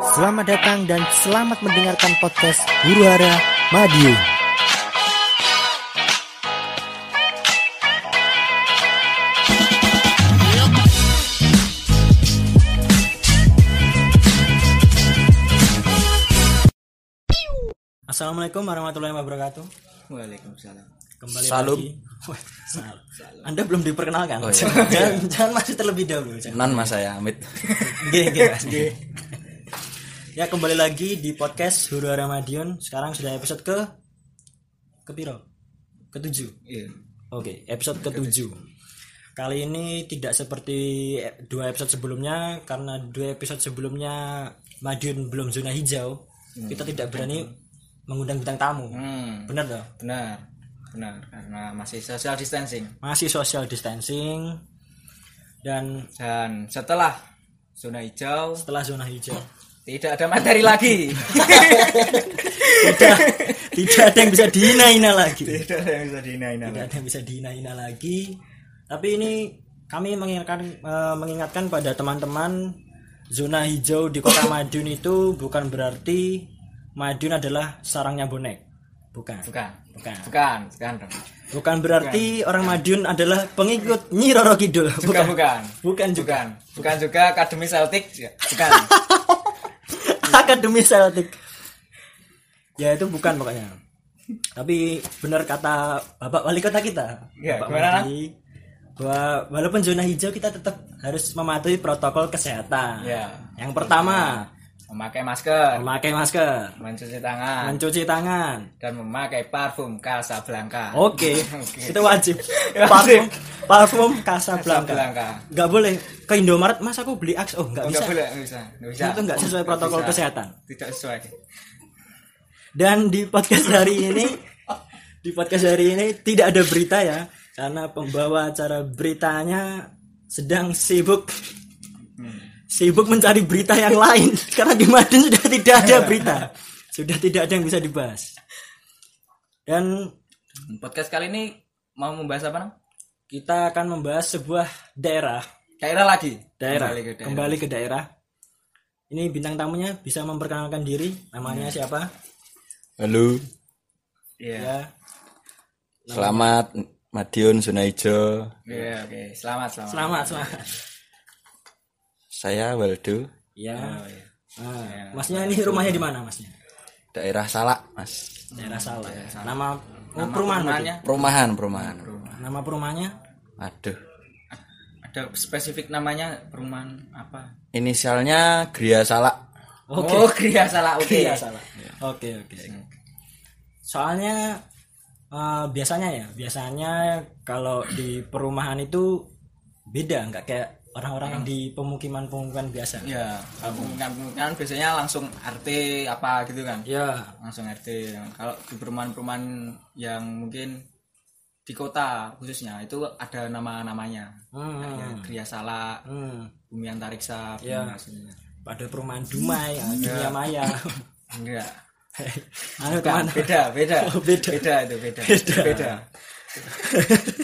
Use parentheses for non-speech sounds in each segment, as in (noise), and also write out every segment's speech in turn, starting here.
Selamat datang dan selamat mendengarkan podcast Huru Hara Madiun. Assalamualaikum warahmatullahi wabarakatuh. Waalaikumsalam. Kembali Salam. lagi. Salam. Anda belum diperkenalkan. Oh, iya. jangan, jangan masih terlebih dahulu. jangan. Non mas saya Amit. Nggih, nggih, Mas, nggih. Ya kembali lagi di podcast Huru Hara Madiun. Sekarang sudah episode ke ke piro? Ketujuh. Iya. Oke, episode ketujuh. Kali ini tidak seperti e- dua episode sebelumnya karena dua episode sebelumnya Madiun belum zona hijau. Kita tidak berani mengundang bintang tamu. Hmm, Benar toh? benar. Benar, karena masih social distancing. Masih social distancing dan Dan setelah zona hijau setelah zona hijau tidak ada materi lagi. (laughs) tidak tidak ada yang bisa dihina-hina lagi. tidak ada yang bisa dihina-hina. tidak ada yang bisa dihina-hina lagi tapi ini kami mengingatkan eh, mengingatkan pada teman-teman zona hijau di kota (coughs) Madiun itu bukan berarti Madiun adalah sarangnya bonek bukan Bukan. bukan Bukan, bukan bukan berarti orang Madiun adalah pengikut Nyi Roro Kidul Bukan, bukan. bukan juga Bukan. Bukan juga Akademi Celtic. (laughs) Bukan. (laughs) Akademi Celtic. Ya itu bukan pokoknya. Tapi benar kata Bapak Wali Kota kita. Ya, Bapak gimana, Madi, bahwa walaupun zona hijau kita tetap harus mematuhi protokol kesehatan. Ya. yang pertama Memakai masker, memakai masker mencuci tangan, mencuci tangan dan memakai parfum Casablanca. oke (laughs) Oke. itu (laughs) wajib parfum parfum Casablanca Casablanca. nggak boleh ke Indomaret mas aku beli aks oh nggak Oh, bisa Nggak boleh, bisa. Nggak bisa. itu nggak sesuai protokol bisa. kesehatan Tidak sesuai. Dan di podcast hari ini di podcast hari ini tidak ada berita ya karena pembawa acara beritanya sedang sibuk sibuk mencari berita yang lain (laughs) karena di Madiun sudah tidak ada berita sudah tidak ada yang bisa dibahas dan Podcast kali ini mau membahas apa, Nang? kita akan membahas sebuah daerah Daerah lagi. daerah Kembali ke daerah. kembali ke daerah ini bintang tamunya bisa memperkenalkan diri namanya siapa Halo. Iya. ya Selamat Madiun zona hijau. Iya, oke. Selamat, selamat. selamat selamat Saya Waldo. ya Oh, iya. Ah, masnya ini rumahnya di mana masnya? Daerah Salak mas. Daerah Salak. Nama, oh, perumahan Namanya Perumahan perumahan. Nama perumahannya? Aduh. ada spesifik namanya perumahan apa? Inisialnya Gria Salak. Oke. Oh, Gria salah. Oke. Iya salah. Oke oke. Soalnya eh, biasanya ya, biasanya kalau di perumahan itu beda, nggak kayak orang-orang yang di pemukiman-pemukiman biasa. Ya, kan, kan biasanya langsung RT apa gitu kan? Ya, Langsung RT. Kalau di perumahan-perumahan yang mungkin di kota khususnya itu ada nama-namanya. hmm, Ya, Gria Salak, hmm. Bumi Antariksa, Ya. Pada perumahan Dumai, ya, dunia maya. (laughs) Enggak. Anu ke mana? beda, beda. Oh, beda. Beda itu, beda. Beda. beda. (laughs)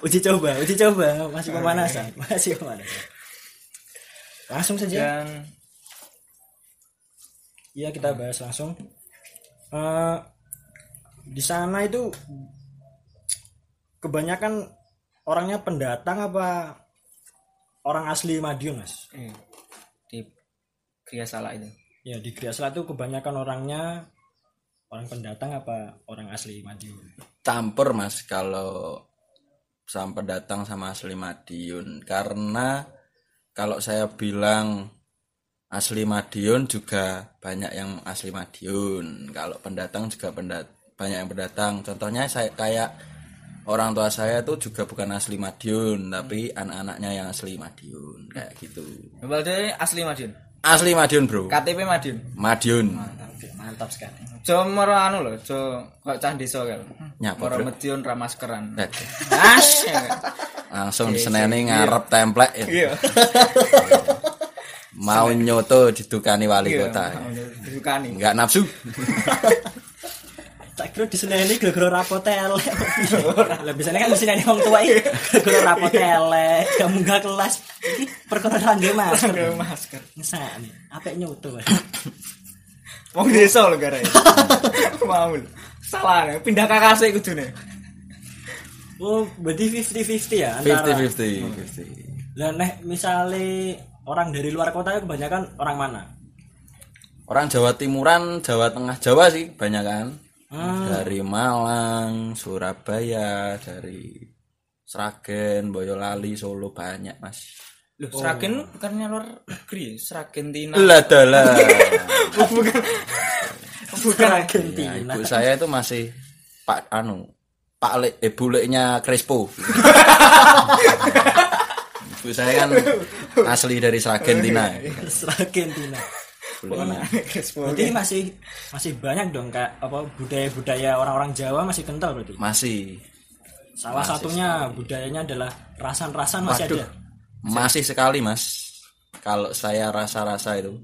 uji coba, uji coba, masih pemanasan, masih pemanasan. Langsung saja. Dan Iya kita bahas langsung. Eh, di sana itu kebanyakan orangnya pendatang apa orang asli Madiun mas? eh, di Gria Salak itu. Ya di Griasla itu kebanyakan orangnya orang pendatang apa orang asli Madiun? Campur mas kalau sampai datang sama asli Madiun. Karena kalau saya bilang asli Madiun juga banyak yang asli Madiun. Kalau pendatang juga pendat banyak yang pendatang. Contohnya saya kayak orang tua saya tuh juga bukan asli Madiun, tapi anak-anaknya yang asli Madiun kayak gitu. Berarti asli Madiun. Asli Madiun, Bro. KTP Madiun. Madiun. Mantap sekali. Jo moro anu lho, jo kok cah desa kan. Nyapa, Moro? Madiun ra maskeran. As. Langsung diseneni ngarep templek ya. Iya. Mau nyoto didukani wali kota. Disukani. Enggak nafsu. (laughs) Tak Bro diseneni gara-gara rapot elek. Lah biasanya kan diseneni wong tua iki gara-gara rapot elek, gak munggah kelas. Iki perkara rangge masker. Pakai masker. Ngesane, apik nyoto. Wong desa lho gara Mau. Salah, pindah kakase kudune. Oh, berarti 50-50 ya antara 50-50 50. Lah nek misale orang dari luar kota itu kebanyakan orang mana? Orang Jawa Timuran, Jawa Tengah, Jawa sih banyak kan. Hmm. Dari Malang, Surabaya, dari Sragen, Boyolali, Solo banyak mas. Loh, Sragen bukannya luar negeri, Sragen Tina. Lah dalah. (laughs) bukan. Bukan. Ya, Argentina. ibu saya itu masih Pak anu Pak Le, eh, buleknya Crespo. (laughs) ibu saya kan asli dari Argentina. Argentina. Buleknya. (laughs) Berarti masih masih banyak dong kak apa budaya-budaya orang-orang Jawa masih kental berarti. Masih Salah satunya budayanya adalah rasan-rasan masih Waduh. ada. Masih sekali mas. Kalau saya rasa-rasa itu.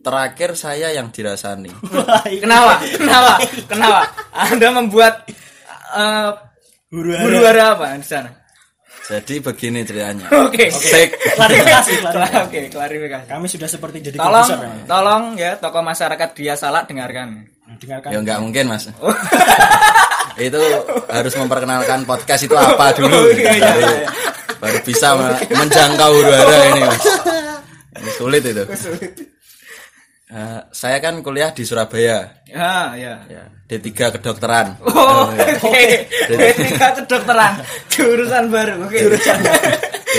Terakhir saya yang dirasani. (laughs) Kenapa? Kenapa? (laughs) Kenapa? Anda membuat eh Huru huru hara apa di sana? Jadi begini ceritanya. (laughs) Oke. Take Klarifikasi, (laughs) klarifikasi. Oke, klarifikasi. Kami sudah seperti jadi Tolong, produser ya. tolong ya tokoh masyarakat dia salah dengarkan. Dengarkan. Ya nggak mungkin mas. (laughs) itu harus memperkenalkan podcast itu apa dulu. baru, baru bisa me- menjangkau huru hara ini mas. Ini sulit itu. Eh, saya kan kuliah di Surabaya. Ya, ya. Ya, D3 kedokteran. Oh, (laughs) oke. Ketika kedokteran, jurusan baru. Oke.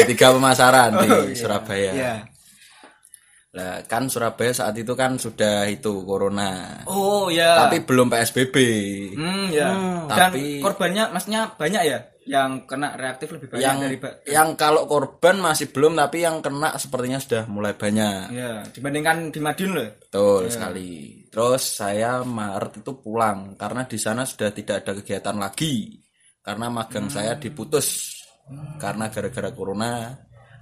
D3 pemasaran di Oh, iya. Surabaya. Ya. Lah kan Surabaya saat itu kan sudah itu corona. Oh, ya. Tapi belum PSBB. Hmm, ya. Dan Tapi- korbannya maksudnya banyak ya yang kena reaktif lebih banyak yang dari yang kalau korban masih belum tapi yang kena sepertinya sudah mulai banyak. ya dibandingkan di Madiun loh. Betul sekali. Terus saya Maret itu pulang karena di sana sudah tidak ada kegiatan lagi. Karena magang saya diputus karena gara-gara corona.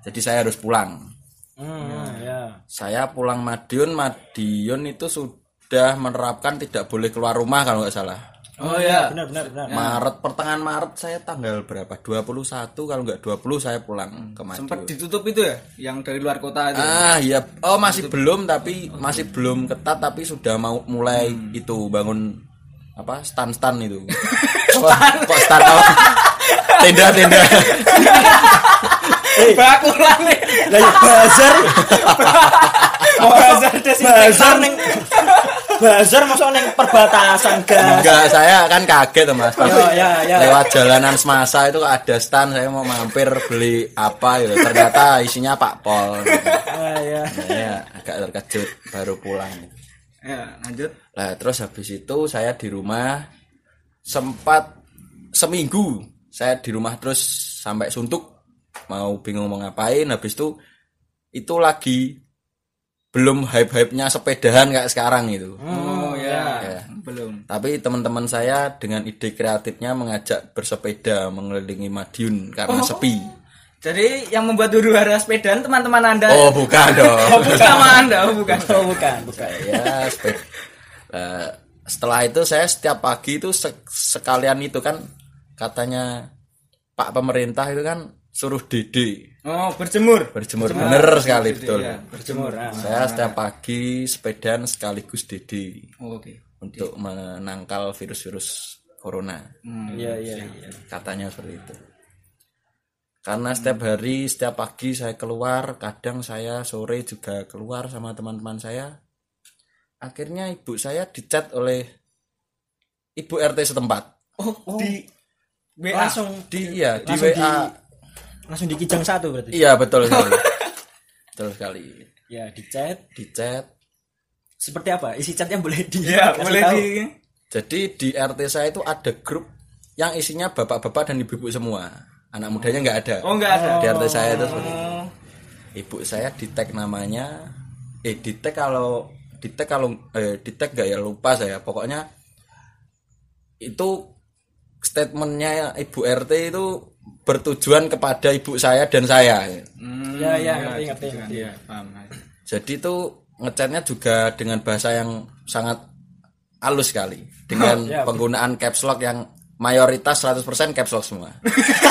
Jadi saya harus pulang. Hmm, ya. Saya pulang Madiun, Madiun itu sudah menerapkan tidak boleh keluar rumah kalau nggak salah. Oh ya. Benar, benar, benar. Maret pertengahan Maret saya tanggal berapa? 21 kalau nggak 20 saya pulang ke Madiun. Sempat ditutup itu ya yang dari luar kota itu. Ah iya, oh masih belum tapi masih belum ketat tapi sudah mau mulai itu bangun apa stand stand itu. (laughs) Apa? Kok stand apa? (laughs) Tenda (laughs) tenda. Bakulan nih. Lah ya bazar. Bazar bazar ning bazar masuk ning perbatasan gas. Enggak saya kan kaget mas. Pas Ya, ya, ya. Lewat jalanan semasa itu ada stand saya mau mampir beli apa gitu. Ternyata isinya Pak Pol. (laughs) Ah, ya. Agak terkejut baru pulang. Ya, lanjut. Lah terus habis itu saya di rumah sempat seminggu saya di rumah terus sampai suntuk mau bingung mau ngapain habis itu itu lagi belum hype-hype-nya sepedahan kayak sekarang itu. Oh ya. Ya. Belum. Tapi teman-teman saya dengan ide kreatifnya mengajak bersepeda mengelilingi Madiun karena sepi. Jadi yang membuat huru hara sepedaan teman-teman Anda. Oh, bukan (laughs) dong. Oh, bukan sama Anda, oh bukan. Oh, bukan, bukan. ya sepeda. Lah, setelah itu saya setiap pagi itu se- sekalian itu kan katanya Pak pemerintah itu kan suruh dede Oh, berjemur. berjemur bener sekali betul. Ya, berjemur. Ah. Saya setiap pagi sepedaan sekaligus dede Oh, Oke. untuk menangkal virus-virus corona. Iya, iya, iya. Katanya seperti itu. Karena setiap hari, setiap pagi saya keluar, kadang saya sore juga keluar sama teman-teman saya. Akhirnya ibu saya dicat oleh ibu RT setempat. Oh, di WA. Langsung Di iya, di Langsung WA. Langsung di kijang satu berarti. Iya, betul sekali. (laughs) betul sekali. Ya, di chat. Di chat. Seperti apa? Isi chatnya boleh di Ya, boleh tahu? di Jadi di RT saya itu ada grup yang isinya bapak-bapak dan ibu-ibu semua. Anak mudanya nggak ada. Oh, enggak ada. Di RT saya itu seperti itu. Oh. ibu saya di tag namanya eh di tag kalau di tag kalau eh di tag gak ya lupa saya pokoknya itu statementnya ibu RT itu bertujuan kepada ibu saya dan saya Hmm, Ya, ya, ngerti, ngerti, ngerti. Ya, paham. jadi itu ngechatnya juga dengan bahasa yang sangat halus sekali dengan (laughs) Ya, penggunaan caps lock yang mayoritas 100% caps lock semua.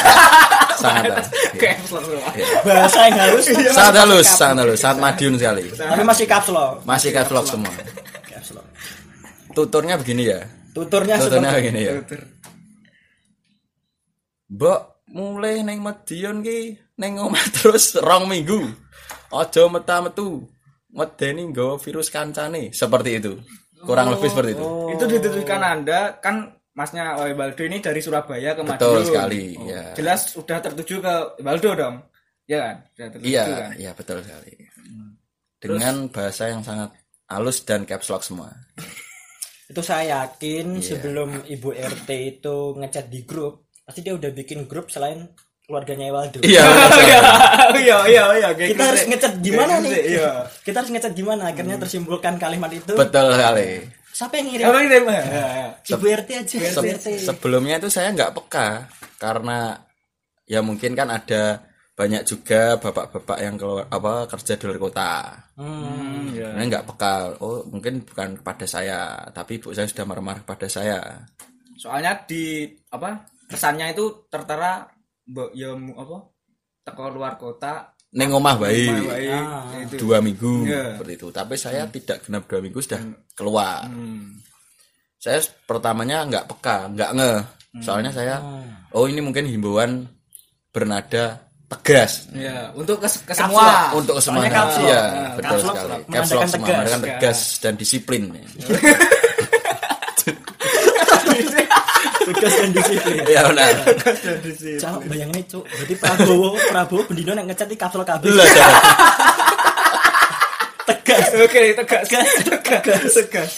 (laughs) sangat halus. Kayak selalu. bahasa yang harus Sangat halus, sangat halus, sangat madiun sekali. tapi masih caps lock Masih caps lock semua. caps lock Tuturnya begini ya. tuturnya Tuturnya seperti begini ya. Mbok mulai neng Madiun ki neng omah (laughs) terus rong minggu. Aja meta-metu. Medeni nggawa virus kancane. Seperti itu. Kurang lebih seperti itu. Itu ditujukan Anda kan Masnya Waldo ini dari Surabaya ke Madiun. Betul sekali, Oh, ya. Jelas sudah tertuju ke Waldo dong. Ya kan? Sudah tertuju Iya, kan? iya betul sekali. Dengan bahasa yang sangat halus dan caps lock semua. itu saya yakin Iya. sebelum ibu RT itu ngechat di grup pasti dia udah bikin grup selain keluarganya Waldo Iya, (laughs) iya iya iya kayak kita gitu harus sih. ngechat gimana nih gitu sih, Iya. kita harus ngechat gimana akhirnya tersimpulkan kalimat itu betul sekali. siapa yang ngirim Apa ini? Ya, ya. ibu RT aja ibu Se- RT sebelumnya itu saya nggak peka karena ya mungkin kan ada banyak juga bapak-bapak yang keluar apa kerja di luar kota. Hmm. Iya. Saya nggak peka. Oh mungkin bukan kepada saya, tapi ibu saya sudah marah-marah kepada saya. Soalnya di apa? Kesannya itu tertera mbok ya apa? Teko luar kota Neng omah bayi baik Ah. dua minggu Iya. seperti itu. Tapi saya tidak genap dua minggu sudah keluar. Hmm. Saya pertamanya nggak peka, nggak nge. Soalnya saya, oh ini mungkin himbauan bernada tegas. Ya, untuk ke, ke semua. untuk ke semua iya Nah, betul sekali caps lock semua tegas dan disiplin (laughs) tugas dan disiplin. Iya benar. Cak, bayangin cuk. Berarti Prabowo Prabowo bendino yang ngechat di kapsul kabel tegas. Oke, tegas. Tegas. Tegas.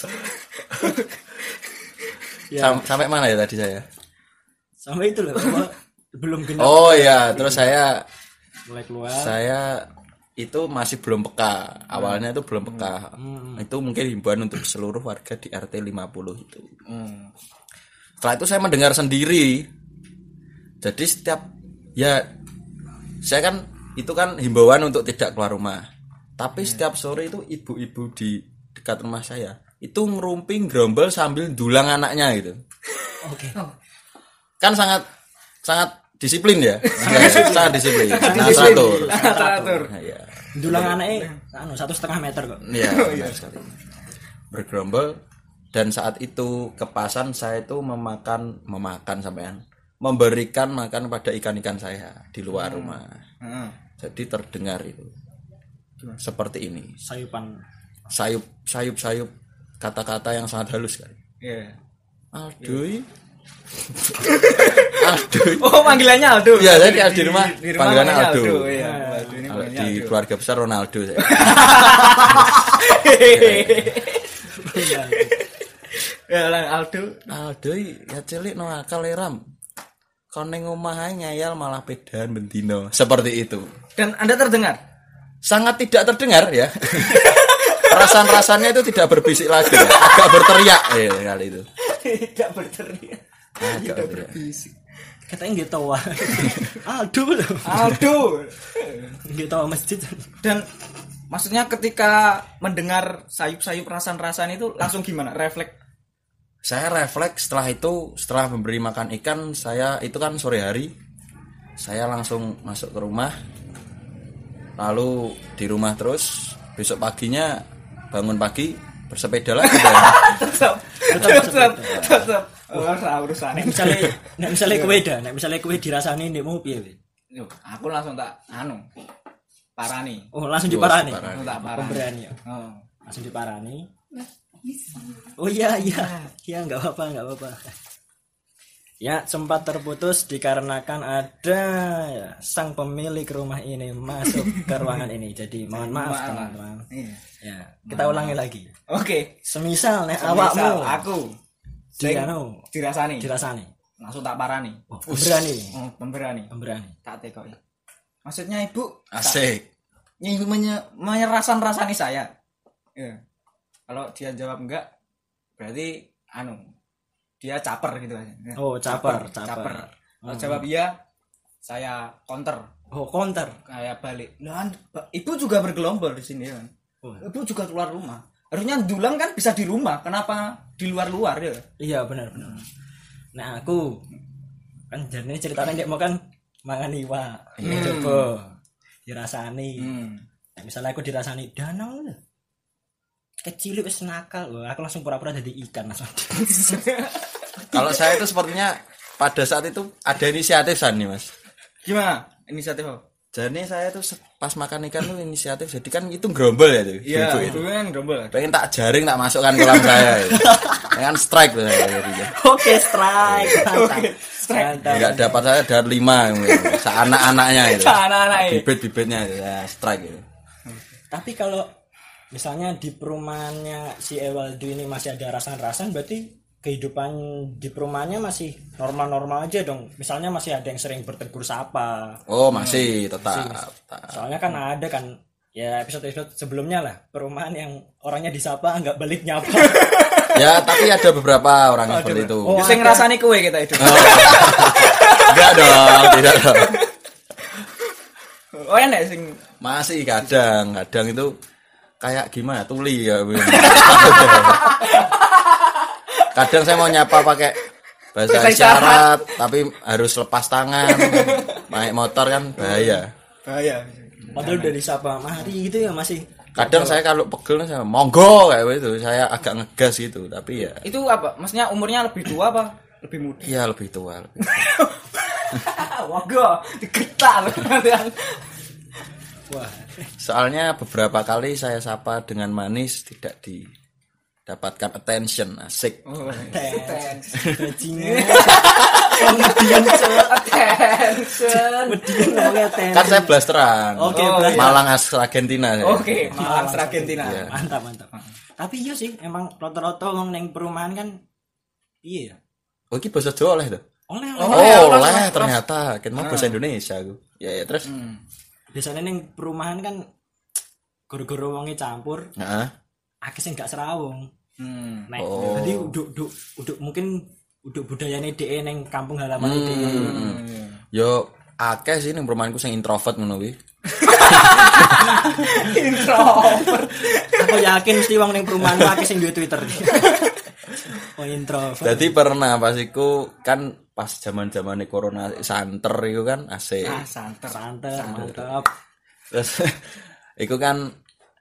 ya. Sam- sampai mana ya tadi saya? Sampai itu loh belum genap. Oh ya terus saya mulai keluar. saya itu masih belum peka. Awalnya itu belum peka. Itu mungkin himbauan untuk seluruh warga di RT 50 itu. Hmm. Setelah itu saya mendengar sendiri. Jadi setiap ya saya kan itu kan himbauan untuk tidak keluar rumah. Tapi setiap sore itu ibu-ibu di dekat rumah saya itu ngerumping gerombol sambil dulang anaknya gitu. Oke. Kan sangat sangat disiplin ya? (laughs) Sangat disiplin. Sangat teratur. Teratur. Nah, ya. dulang anaknya anu satu setengah meter kok. Iya, (laughs) sekali. Bergerombol dan saat itu kepasan saya itu memakan memakan sampean memberikan makan pada ikan-ikan saya di luar rumah. Heeh. Jadi terdengar itu. Seperti ini. sayupan Sayup sayup sayup kata-kata yang sangat halus sekali. Iya. Aduh. (laughs) Aduh. Oh, panggilannya Aldo. Iya, saya di rumah di rumah panggilannya namanya Aldo. Iya, Aldo ini panggilannya di Aldo. keluarga besar Ronaldo saya. (laughs) Ya, lah Aldo. Aldo ya cilik no akal ya, ram. Kon ning omah ae ngayal malah pedan bendino. Seperti itu. Dan Anda terdengar? Sangat tidak terdengar ya. (laughs) Perasaan-rasanya itu tidak berbisik lagi ya. Agak berteriak ya kali itu. Tidak berteriak. Agak berteriak. katanya nggak tahu (laughs) aduh loh Aldo. nggak tahu masjid Dan maksudnya ketika mendengar sayup-sayup rasan-rasan itu langsung gimana? Refleks. Saya refleks setelah itu setelah memberi makan ikan saya itu kan sore hari saya langsung masuk ke rumah lalu di rumah terus besok paginya bangun pagi bersepeda lagi. (laughs) Tetap. Tetap. Tetap. Oh, ora urusan. nek misalnya nek kue dah nek misalnya kue dirasani nek mau piye aku langsung tak anu. Parani. oh langsung diparani. Langsung tak parani. pemberani ya Oh. langsung diparani oh iya iya iya nggak apa-apa nggak apa-apa ya sempat terputus dikarenakan ada ya, sang pemilik rumah ini masuk ke ruangan ini jadi mohon maaf Maaf. teman-teman Iya. ya kita ulangi lagi Oke. semisal nek Misal awakmu aku di sing anu dirasani. dirasani Langsung tak parani. oh, pemberani Oh, pemberani. pemberani Tak tekoki. Maksudnya Ibu Asik. nyinggung menye, menyerasan-rasani saya. Ya. Kalau dia jawab enggak, berarti anu dia caper gitu aja. Ya. oh caper caper Kalau jawab iya, saya counter oh counter kayak balik. Nah, ibu juga bergelombol di sini kan. Oh. Ibu juga keluar rumah. Harusnya dulang kan bisa di rumah. Kenapa di luar-luar ya. Iya benar benar. Nah aku kan jadi ceritanya dia mau kan mangan iwa, ya coba dirasani. Hmm. Nah, misalnya aku dirasani danau. Kecil wis nakal Wah, aku langsung pura-pura jadi ikan langsung Kalau saya itu sepertinya pada saat itu ada inisiatif nih mas. Gimana inisiatif apa? Jadi saya tuh pas makan ikan tuh inisiatif. Jadi kan itu gerombol ya tuh. Iya, itu itu. kan gerombol. Pengen tak jaring tak masukkan kolam saya. Ya. Kan strike tuh saya jadinya. oke strike mantap mantap Enggak dapat saya dari lima anak-anaknya itu. Anak-anak itu. Bibit-bibitnya itu, ya strike itu. tapi kalau misalnya di perumahannya si Ewaldo ini masih ada rasan-rasan berarti kehidupan di perumahannya masih normal-normal aja dong misalnya masih ada yang sering bertegur sapa Oh masih tetap. tetap. soalnya kan ada kan ya episode-episode sebelumnya lah perumahan yang orangnya disapa nggak balik nyapa (laughs) Ya tapi ada beberapa orang yang seperti itu. Oh, Bisa ada. ngerasani kue kita itu. (laughs) Enggak dong, tidak dong. Oh enak sing Masih kadang, kadang itu kayak gimana tuli ya. (laughs) kadang saya mau nyapa pakai bahasa isyarat, tapi harus lepas tangan. Naik motor kan bahaya. bahaya. padahal udah disapa mari gitu ya masih Kadang saya kalau pegel saya monggo kayak gitu, saya agak ngegas gitu, tapi ya Itu apa? Maksudnya umurnya lebih tua apa? Lebih muda? iya lebih tua. Lebih. Wago, digetak loh. Wah Soalnya beberapa kali saya sapa dengan manis tidak didapatkan attention, asik. Oh, thanks bajingan kemudian Attention. kemudian ten (laughs) Kan saya blasteran. Oke, Oh, blaster. Malang As Argentina. Oke, Malang Argentina. Iya. mantap mantap tapi iya sih emang rata-rata wong neng perumahan kan iya Oh, ini bahasa Jawa oleh tuh. oleh Oh, oleh ya, oleh terus, ternyata. Kan mau bahasa Indonesia aku. Ya, ya terus. Hmm. Biasanya neng perumahan kan goro-goro wongnya campur Nah, akeh sing gak serawung Hmm. nek Oh. jadi uduk uduk uduk mungkin uduk budayane DE neng kampung halaman Hmm. DE yo akeh sih ning perumahanku sing introvert ngono kuwi. (laughs) Introvert. aku yakin mesti wong neng perumahan akeh sing duwe Twitter (laughs) oh introvert Jadi pernah pas iku kan pas zaman-zamane corona santer iku kan asik. Ah, santer. santer mantap Terus (laughs) iku kan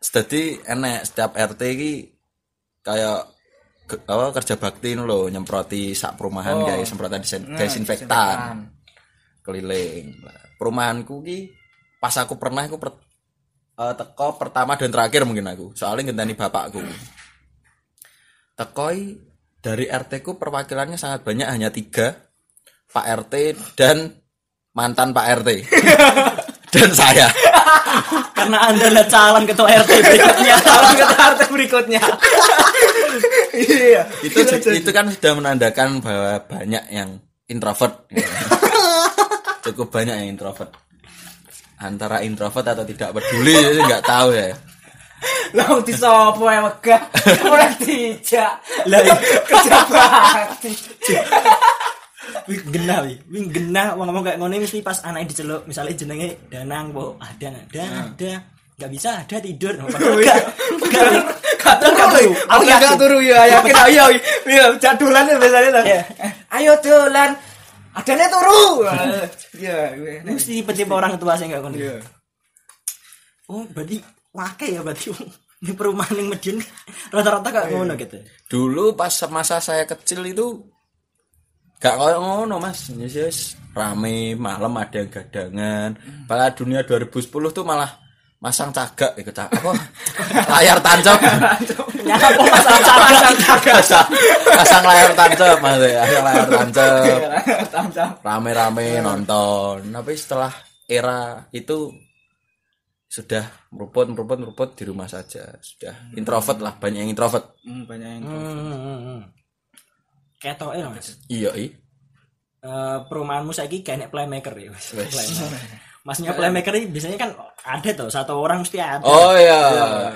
jadi enek setiap RT iki kayak apa kerja bakti lho nyemproti sak perumahan Oh. guys semprotan disen- Nah, desinfektan keliling. Lah, Perumahanku ki pas aku pernah aku per, eh, teko pertama dan terakhir mungkin aku. Soalnya ngenteni bapakku. Tekoi dari RT ku perwakilannya sangat banyak hanya tiga Pak RT dan mantan Pak RT (laughs) dan saya. karena anda adalah calon ketua RT berikutnya Kalau kita arti berikutnya. Iya. itu itu kan sudah menandakan bahwa banyak yang introvert (laughs) cukup banyak yang introvert antara introvert atau tidak peduli itu nggak tahu ya Lah di sopo ya megah. Ora (laughs) dijak. lah iya. Kerja bakti. Wih genah wih. Wih genah. Wong ngomong kayak ngono mesti pas anaknya diceluk misalnya jenenge danang bo ada ada ada. Nggak bisa ada tidur. (laughs) Padahal enggak Kata kata aku yakin. gak turu ya yakin. Ayo iya. Jadulan ya biasanya tuh. Iya. Ayo dolan. Adanya turu. Iya. mesti tipe orang tua saya nggak ngono Iya. oh berarti wake ya berarti. Di perumahan yang Medion rata-rata kayak ngono gitu. Dulu pas masa saya kecil itu gak kayak ngono mas. Yesus rame malam ada yang gadangan. Pada dunia 2010 tuh malah masang cagak ikut cagak apa? (laughs) Layar tancap. Nyapa masalah cagak. Pasang, pasang layar tancap mas ya. Pasang layar tancap. Rame-rame nonton. Tapi setelah era itu sudah meruput meruput meruput di rumah saja. Sudah introvert lah banyak yang introvert. Hmm, banyak yang hmm, ketoke lho mas iya iya Eh, perumahanmu saiki kayak playmaker ya mas Playmaker. Masnya playmaker ini biasanya kan ada tuh satu orang mesti ada oh iya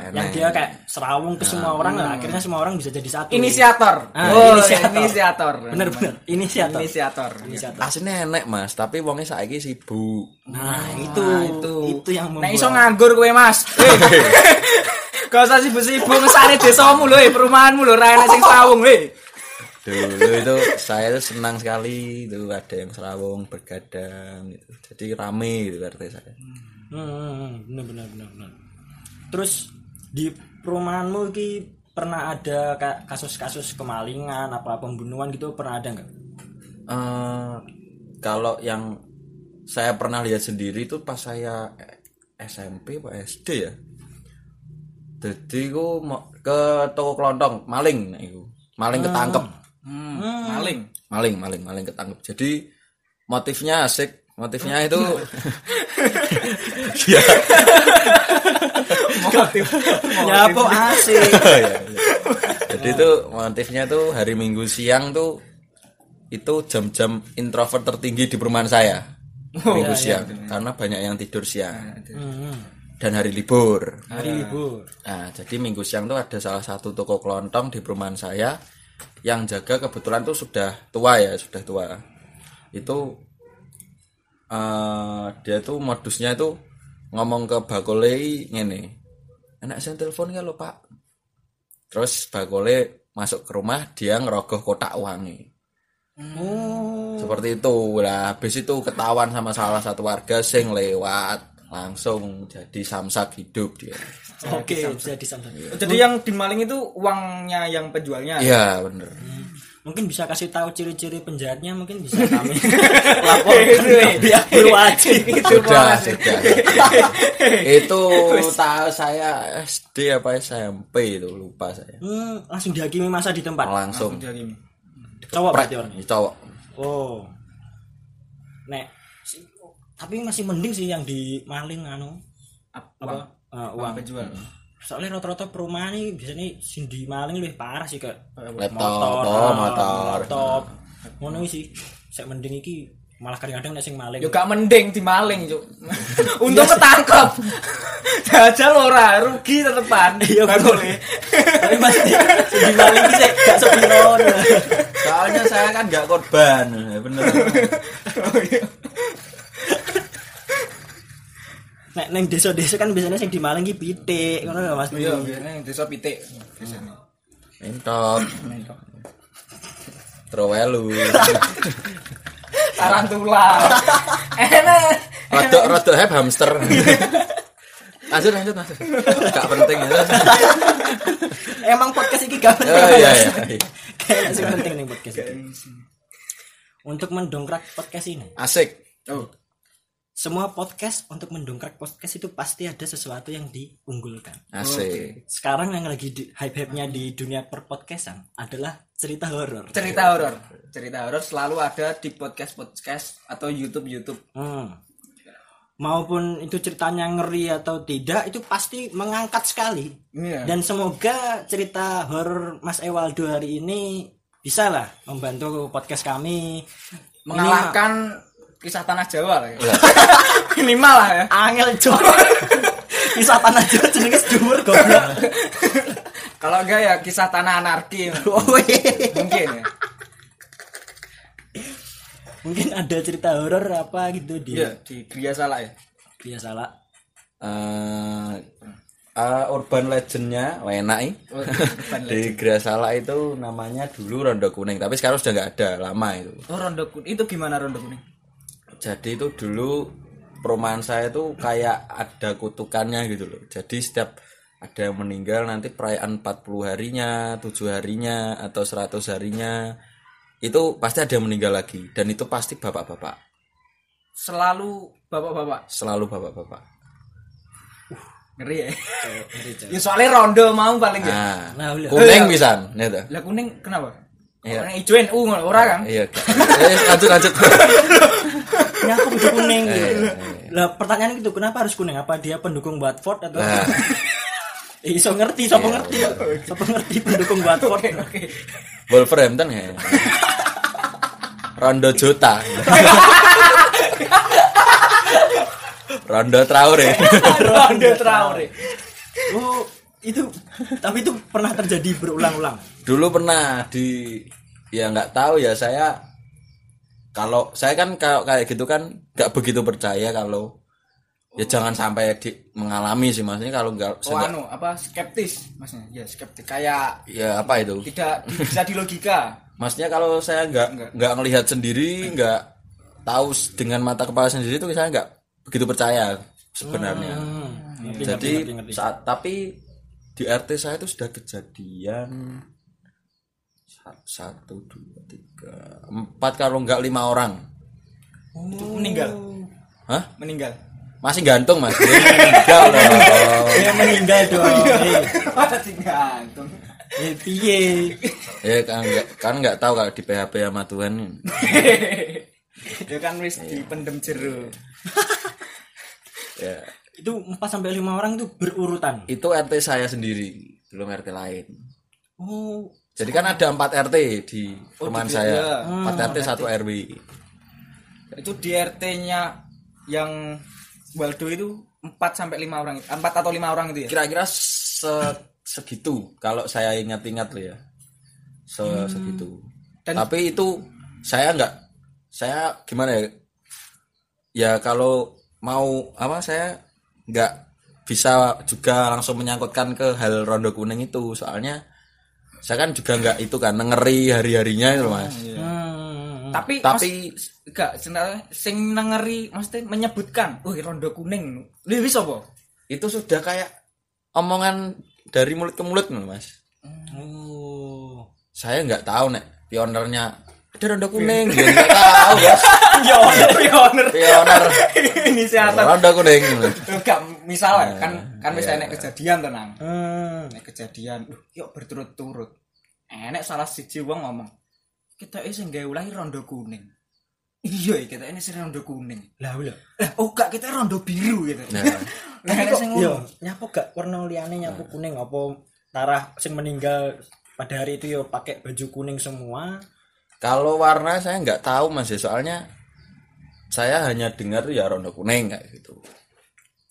yang enak. dia kayak serawung ke semua orang lah akhirnya semua orang bisa jadi satu Inisiator. Ah, oh, inisiator. inisiator. bener-bener inisiator Inisiator. inisiator aslinya enek mas tapi wongnya saiki sibuk nah itu Nah, itu itu. itu yang Nek membuat iso nganggur kowe, Mas. Eh. (laughs) Gak usah sibuk-sibuk ngesane desamu lho, eh, perumahanmu lho, ra enek sing sawung lho. Dulu itu saya tuh senang sekali itu ada yang serawung bergadang gitu. jadi rame gitu RT saya Hmm, bener bener bener bener. Terus di perumahanmu ki pernah ada ka- kasus-kasus kemalingan apa pembunuhan gitu pernah ada nggak? Eh, kalau yang saya pernah lihat sendiri itu pas saya SMP apa SD ya jadi mau ke toko kelontong maling nah itu maling ketangkep Hmm, maling. maling maling maling ketangkep jadi motifnya asik motifnya itu (laughs) ya (laughs) Motif. Ya apa asik. (laughs) Iya, iya. jadi itu motifnya tuh hari minggu siang tuh itu jam-jam introvert tertinggi di perumahan saya minggu siang karena banyak yang tidur siang Hmm, dan hari libur hari libur. Nah, jadi minggu siang tuh ada salah satu toko kelontong di perumahan saya yang jaga kebetulan tuh sudah tua ya, sudah tua. Itu eh dia tuh modusnya itu ngomong ke Bakole ngene. Enak saya telepon ya lo Pak. Terus Bakole masuk ke rumah dia ngerogoh kotak uangnya. Oh. Seperti itu. Lah habis itu ketahuan sama salah satu warga sing lewat langsung jadi samsak hidup dia. (laughs) Oke, bisa disamsat. Jadi yang dimaling itu uangnya yang penjualnya. Iya, bener. Mungkin bisa kasih tahu ciri-ciri penjahatnya mungkin bisa kami (laughs) laporkan biar berwajib. sudah sudah (laughs) itu tahu saya SD apa SMP itu lupa saya Hmm, langsung dihakimi masa di tempat. langsung Jadi ini. Cowok berarti orangnya. cowok Oh. Nek tapi masih mending sih yang di maling anu Ap- apa uang, eh, uang penjual. Soalnya rata-rata perumahan ini biasanya sing di maling lebih parah sih kayak laptop motor, oh, motor laptop. Ngono sih. Saya mending iki malah kadang-kadang nek sing maling. Yo gak mending dimaling, Cuk. (laughs) Untung ketangkep. (laughs) Jajal ora, rugi tetepan. (laughs) Iya, Gak bener. boleh. Tapi masih sing di maling iki sik gak sepiro. soalnya saya kan nggak korban bener Nek neng desa-desa kan biasanya sing di maling iki pitik, ngono lho Mas. Iya, biasanya desa pitik. Biasanya. mentok trowelu Tarantula. Enak. rodok rodok heb hamster lanjut lanjut lanjut gak penting ya Emang podcast iki gak oh, iya iya iya. Kayak sing penting nih podcast ini. Untuk mendongkrak podcast ini. asik Oh, Semua podcast untuk mendongkrak podcast itu pasti ada sesuatu yang diunggulkan. asik Sekarang yang lagi di, hype-hype-nya di dunia perpodcastan adalah cerita horor. cerita horor. Cerita horor selalu ada di podcast-podcast atau YouTube-YouTube. Hmm. Maupun itu ceritanya ngeri atau tidak, itu pasti mengangkat sekali. Iya. Dan semoga cerita horor Mas Ewaldo hari ini bisa lah membantu podcast kami mengalahkan kisah tanah Jawa lah ya. Iya. (laughs) Minimal lah ya. angel cok (laughs) kisah tanah Jawa jenenge dhuwur goblok Kalau enggak ya kisah tanah anarki. Woi. (laughs) Mungkin ya. mungkin ada cerita horor apa gitu di Iya, di Gria salah ya. biasa lah eh eh, urban legendnya enak. Oh, di Grasala itu namanya dulu Rondo Kuning tapi sekarang sudah nggak ada lama itu Oh, rondo kuning. Itu gimana rondo kuning? Jadi itu dulu perumahan saya itu kayak ada kutukannya gitu loh jadi setiap ada yang meninggal nanti perayaan 40 harinya 7 harinya atau 100 harinya itu pasti ada yang meninggal lagi dan itu pasti bapak-bapak Selalu bapak-bapak. selalu bapak-bapak Ngeri ya. Ngeri, ya soalnya rondo mau paling ya. nah Nah, kuning pisan gitu Lah kuning kenapa? Iya. Orang hijau NU ngono, ora kan? iya Eh, lanjut lanjut (laughs) ini aku kudu kuning gitu. iya, iya. lah pertanyaan itu kenapa harus kuning? Apa dia pendukung Watford atau Nah. (laughs) Eh, iso ngerti siapa ngerti? siapa ngerti pendukung Watford Wolverhampton ya? Rondo Jota. Rondo Traore. Rondo Traore. oh itu tapi itu pernah terjadi berulang-ulang? Dulu pernah di ya nggak tahu ya saya kalau saya kan kalau kayak gitu kan nggak begitu percaya kalau ya jangan sampai di, mengalami sih maksudnya kalau nggak Oh saya- anu apa skeptis maksudnya ya skeptis. Kayak ya apa itu? tidak bisa di logika (laughs) maksudnya kalau saya nggak nggak. ngelihat sendiri nggak tahu dengan mata kepala sendiri itu saya nggak begitu percaya sebenarnya. Hmm, ngerti, jadi ngerti, ngerti. saat tapi di RT saya itu sudah kejadian sa- satu dua tiga empat kalau nggak lima orang. Itu meninggal? Hah? Meninggal? Masih gantung mas. Dia meninggal loh Dia meninggal dong. Eh, masih gantung. Eh, piye? ya kan nggak kan nggak tahu kalau di PHP sama Tuhan. (laughs) Ya kan wis dipendem jero. Ya. Itu 4 sampai 5 orang itu berurutan. itu RT saya sendiri belum RT lain. Oh, Jadi kan ada 4 RT di perumahan di- saya. iya. 4 RT 1 RW. itu di RT-nya yang Waldo itu 4 sampai 5 orang 4 atau 5 orang itu ya Kira-kira se- segitu kalau saya ingat-ingat loh ya. Se- segitu. Dan- Tapi itu saya nggak saya gimana ya? Ya kalau mau apa saya nggak bisa juga langsung menyangkutkan ke hal rondo kuning itu soalnya saya kan juga nggak itu kan ngeri hari-harinya itu loh, mas. Hmm. tapi Tapi- mas, gak sebenarnya sing nengeri maksudnya menyebutkan oh rondo kuning. Lu bisa apa? Itu sudah kayak omongan dari mulut ke mulut mas. Oh. saya nggak tahu nek pionernya ada rondo kuning. Dia (laughs) nggak tahu ya. Ya pioner pioner ini siapa rondo kuning. Gak misalnya kan kan misalnya nek kejadian tenang Hmm. nek kejadian. Uh, yuk berturut-turut. Enek salah siji wong ngomong kita ini sing gawe ulah rondo kuning. Iya kita ini sing rondo kuning. Lah lho. lah oh gak kita rondo biru gitu (laughs) nah, enek sing nyapu gak warna liane nyapu kuning? Apa tarah sing meninggal pada hari itu yo pakai baju kuning semua. Kalau warna saya nggak tahu mas ya soalnya saya hanya dengar ya rondo kuning kayak gitu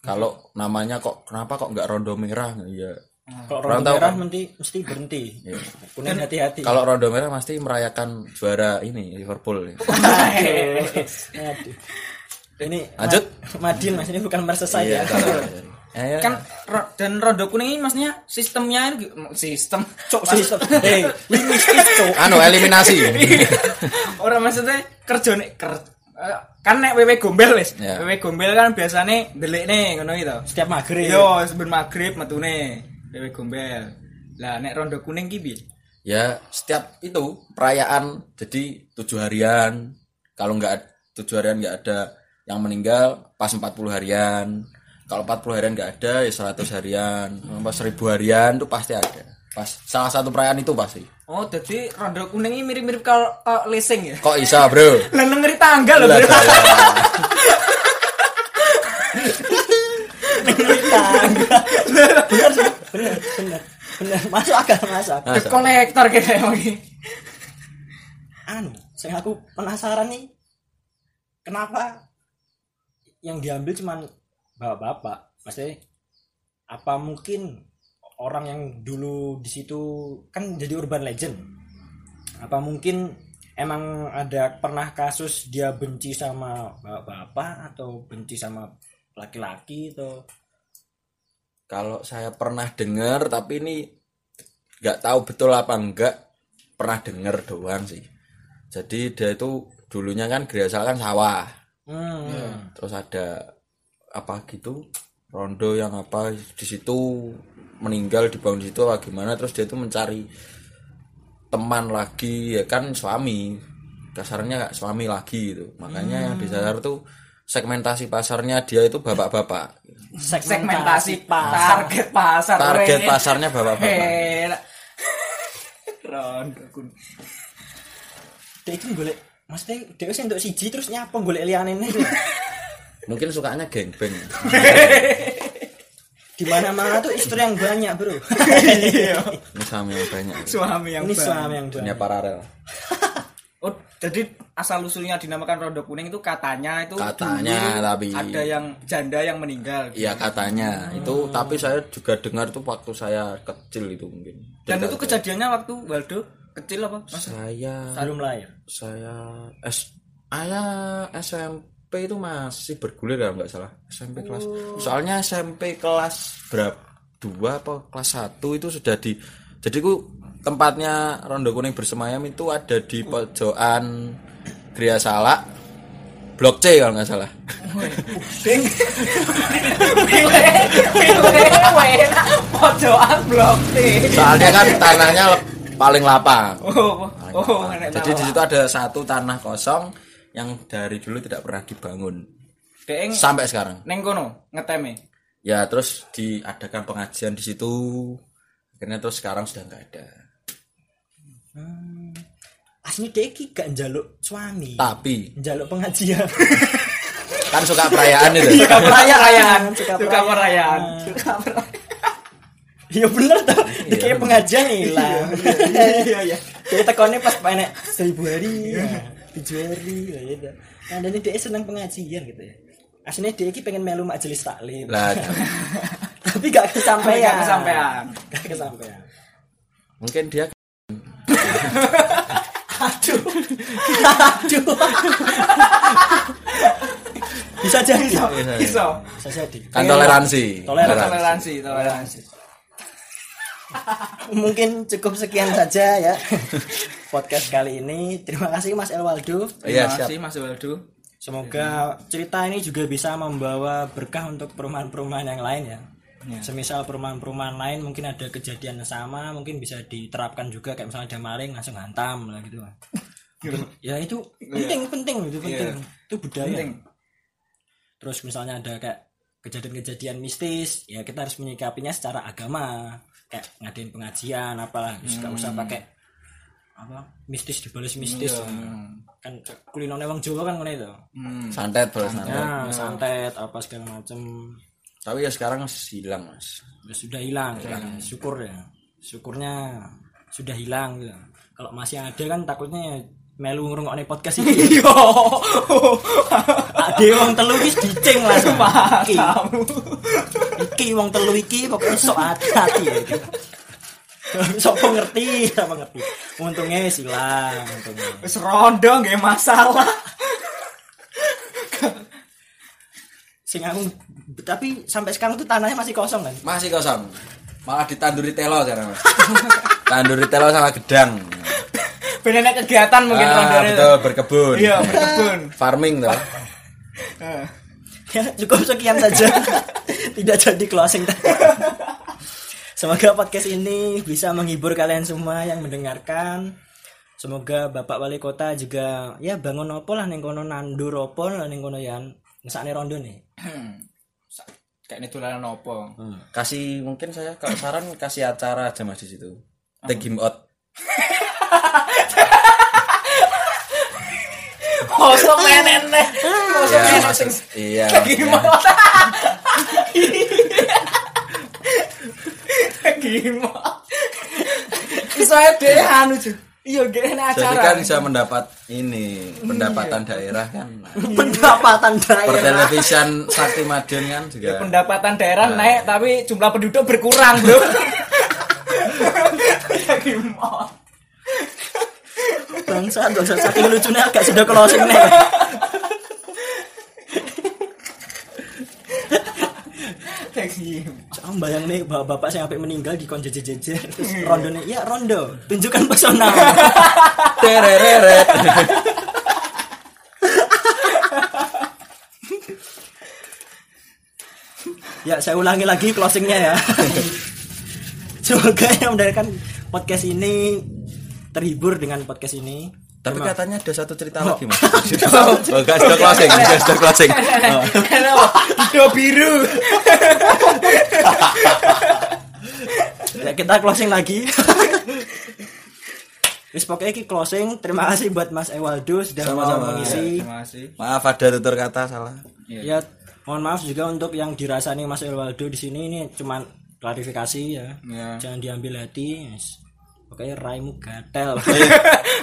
kalau namanya kok kenapa kok nggak rondo merah ya Kalau rondo tahu, merah kan? mesti mesti berhenti. Iya. Kuning hati-hati. kalau rondo merah pasti merayakan juara ini Liverpool Aduh. Ini Lanjut. Ma- Madin Mas ini bukan Merseyside ya. Iya. kan ro- dan rondo kuning ini maksudnya sistemnya ini sistem. Cok sistem. Eh, wih mistis cok. anu eliminasi. (laughs) Orang maksudnya kerja nih ker eh, kan nek wewe gombel wis. Ya. wewe gombel kan biasanya delik nih ngono gitu Setiap maghrib. yo sebelum maghrib metune wewe gombel. Lah nek rondo kuning ki piye? Ya setiap itu perayaan jadi tujuh harian. Kalau nggak tujuh harian nggak ada yang meninggal pas 40 harian kalau 40 harian nggak ada ya 100 harian. Pas 1000 harian itu pasti ada. Pas salah satu perayaan itu pasti. Oh jadi rondo kuning ini mirip-mirip kalau kalau lesing ya? Kok bisa bro? (laughs) Lah ngeri tanggal loh bro. saya- (laughs) bener sih. bener bener bener. Masuk akal masuk akal. The kolektor gitu emang ini. Anu saya aku penasaran nih kenapa yang diambil cuman bapak-bapak. Maksudnya apa mungkin orang yang dulu di situ kan jadi urban legend? Apa mungkin emang ada pernah kasus dia benci sama bapak-bapak atau benci sama laki-laki atau? Kalau saya pernah dengar tapi ini nggak tahu betul apa enggak pernah dengar doang sih. Jadi dia itu dulunya kan Gresal kan sawah. Hmm. terus ada apa gitu rondo yang apa di situ meninggal dibangun di situ apa gimana terus dia itu mencari teman lagi ya kan suami dasarnya suami lagi gitu. Makanya yang disasar tuh segmentasi pasarnya dia itu bapak-bapak. Segmentasi target pasar target pasarnya bapak-bapak. (laughs) Rondo dia itu golek maksudnya dia sih untuk siji terus nyapa golek liane ini (laughs) mungkin sukanya gengbeng. (laughs) Di mana mana tuh istri yang banyak bro. Iya. (laughs) Ini suami yang banyak. Suami yang ini banyak. suami yang dunia banyak paralel. (laughs) Oh, jadi asal usulnya dinamakan rondo kuning itu katanya itu Katanya, tapi- ada yang janda yang meninggal. Iya katanya. Itu tapi saya juga dengar itu waktu saya kecil itu mungkin. Dan itu Dengar- kejadiannya waktu Waldo kecil apa? Mas? saya belum lahir. saya S ayah SM SMP itu masih bergulir ya nggak salah. SMP kelas soalnya SMP kelas berapa dua apa kelas satu itu sudah di jadi ku tempatnya Rondo Kuning bersemayam itu ada di pojokan Gria Salak Blok C kalau nggak salah. Pojokan blok T. soalnya kan tanahnya paling lapang. Oh, Paling oh, lapang. jadi di situ ada satu tanah kosong yang dari dulu tidak pernah dibangun Deng sampai sekarang neng kono ngeteme. ya terus diadakan pengajian di situ akhirnya terus sekarang sudah nggak ada Aslinya dia iki gak njaluk suami. tapi Njaluk pengajian. (laughs) kan suka perayaan itu Suka perayaan, (laughs) Suka perayaan, perayaan. suka perayaan. (laughs) Iya bener tuh. Dia kayak pengajian hilang. Iya, iya. Dia tekonnya pas panek seribu hari, ya, hari, lah gitu. Nah, dan dia seneng pengajian gitu ya. Aslinya dia iki pengen melu majelis taklim. lah (laughs) Tapi gak kesampaian. Gak kesampaian. Gak kesampaian. mungkin dia Aduh. Aduh. Bisa jadi. Iso. Bisa jadi. kan toleransi Toleransi. Toleransi, toleransi. Mungkin cukup sekian saja ya podcast kali ini. Terima kasih Mas Elwaldo. iya Terima siap kasih Mas Waldo. Semoga cerita ini juga bisa membawa berkah untuk perumahan-perumahan yang lain ya. Semisal perumahan-perumahan lain mungkin ada kejadian yang sama, mungkin bisa diterapkan juga kayak misalnya ada maling langsung hantam lah gitu. ya itu penting penting itu penting. Itu budaya. Penting. Terus misalnya ada kayak kejadian-kejadian mistis, ya kita harus menyikapinya secara agama. Kayak ngadain pengajian apalah, terus gak usah pakai apa mistis dibalas mistis. Kan kulinone wong Jawa kan ngono itu. Hmm. santet bro santet Nah, santet apa segala macam tapi ya sekarang hilang mas ya sudah hilang ya. syukur ya syukurnya sudah hilang gitu. kalau masih ada kan takutnya ya melu ngrungokne podcast ini (laughs) Yo. (laughs) ade wong telu iki dicing langsung (laughs) iki iki wong telu iki pokoknya sok hati-hati ya gitu. (laughs) Sopo ngerti, apa ngerti. Untungnya wis hilang, untungnya. Wis rondo nggak masalah. Sing aku tapi sampai sekarang tuh tanahnya masih kosong kan? masih kosong malah ditanduri telo sekarang mas tanduri telo sama gedang Bener nek kegiatan mungkin ah, rondone. betul berkebun Iya, berkebun. farming tuh Eh. Ya, cukup sekian saja. (laughs) Tidak jadi closing tadi. (laughs) Semoga podcast ini bisa menghibur kalian semua yang mendengarkan. Semoga Bapak Wali Kota juga ya bangun opo lah ning kono nandur opo lah ning kono yan ngesakne rondo nih. (clears throat) Kayak ini tulanan opo. kasih mungkin saya kalau saran kasih acara aja mas di situ take him out Kosong menen nih. Kosong iya menen. maksud iya. Gimana? (laughs) Gimana? Saya deh anu cuy. Iya, gini jadi acara. kan bisa mendapat ini pendapatan daerah kan (laughs) Pendapatan daerah. pertelevisian Sakti Madiun kan juga pendapatan daerah naik tapi jumlah penduduk berkurang, Bro. (laughs) Bangsa, bangsa saking lucunya agak sudah closing nih. Saya bayang nih bapak-bapak saya sampai meninggal di kon jejer-jejer terus rondo nih ya rondo tunjukkan pesona. (laughs) Tereret ya saya ulangi lagi closingnya ya. (laughs) Semoga yang mendengarkan podcast ini terhibur dengan podcast ini tapi Terima- katanya ada satu cerita lagi mas (laughs) oh guys sudah closing guys sudah closing Oh. Kenapa? Hijau biru. ya, kita closing lagi Wis pokoknya ki closing. Terima kasih buat Mas Ewaldo sudah mau Sama-sama. mengisi. Terima kasih. maaf ada tutur kata salah Ya, mohon maaf juga untuk yang dirasani Mas Ewaldo di sini ini cuman klarifikasi ya. Ya. Jangan diambil hati. Yes. Pokoknya raimu gatel.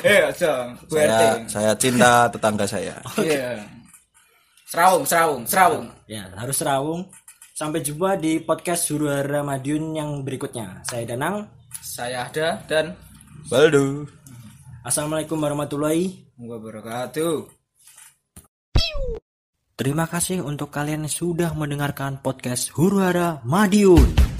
Eh, (laughs) aja. saya saya cinta tetangga saya (laughs) Iya. Serawung, serawung, serawung. ya, harus rawung. Sampai jumpa di podcast Suruhara Madiun yang berikutnya. Saya Danang. Saya ada dan Baldo Assalamualaikum warahmatullahi wabarakatuh. Terima kasih untuk kalian yang sudah mendengarkan podcast Huru Hara Madiun.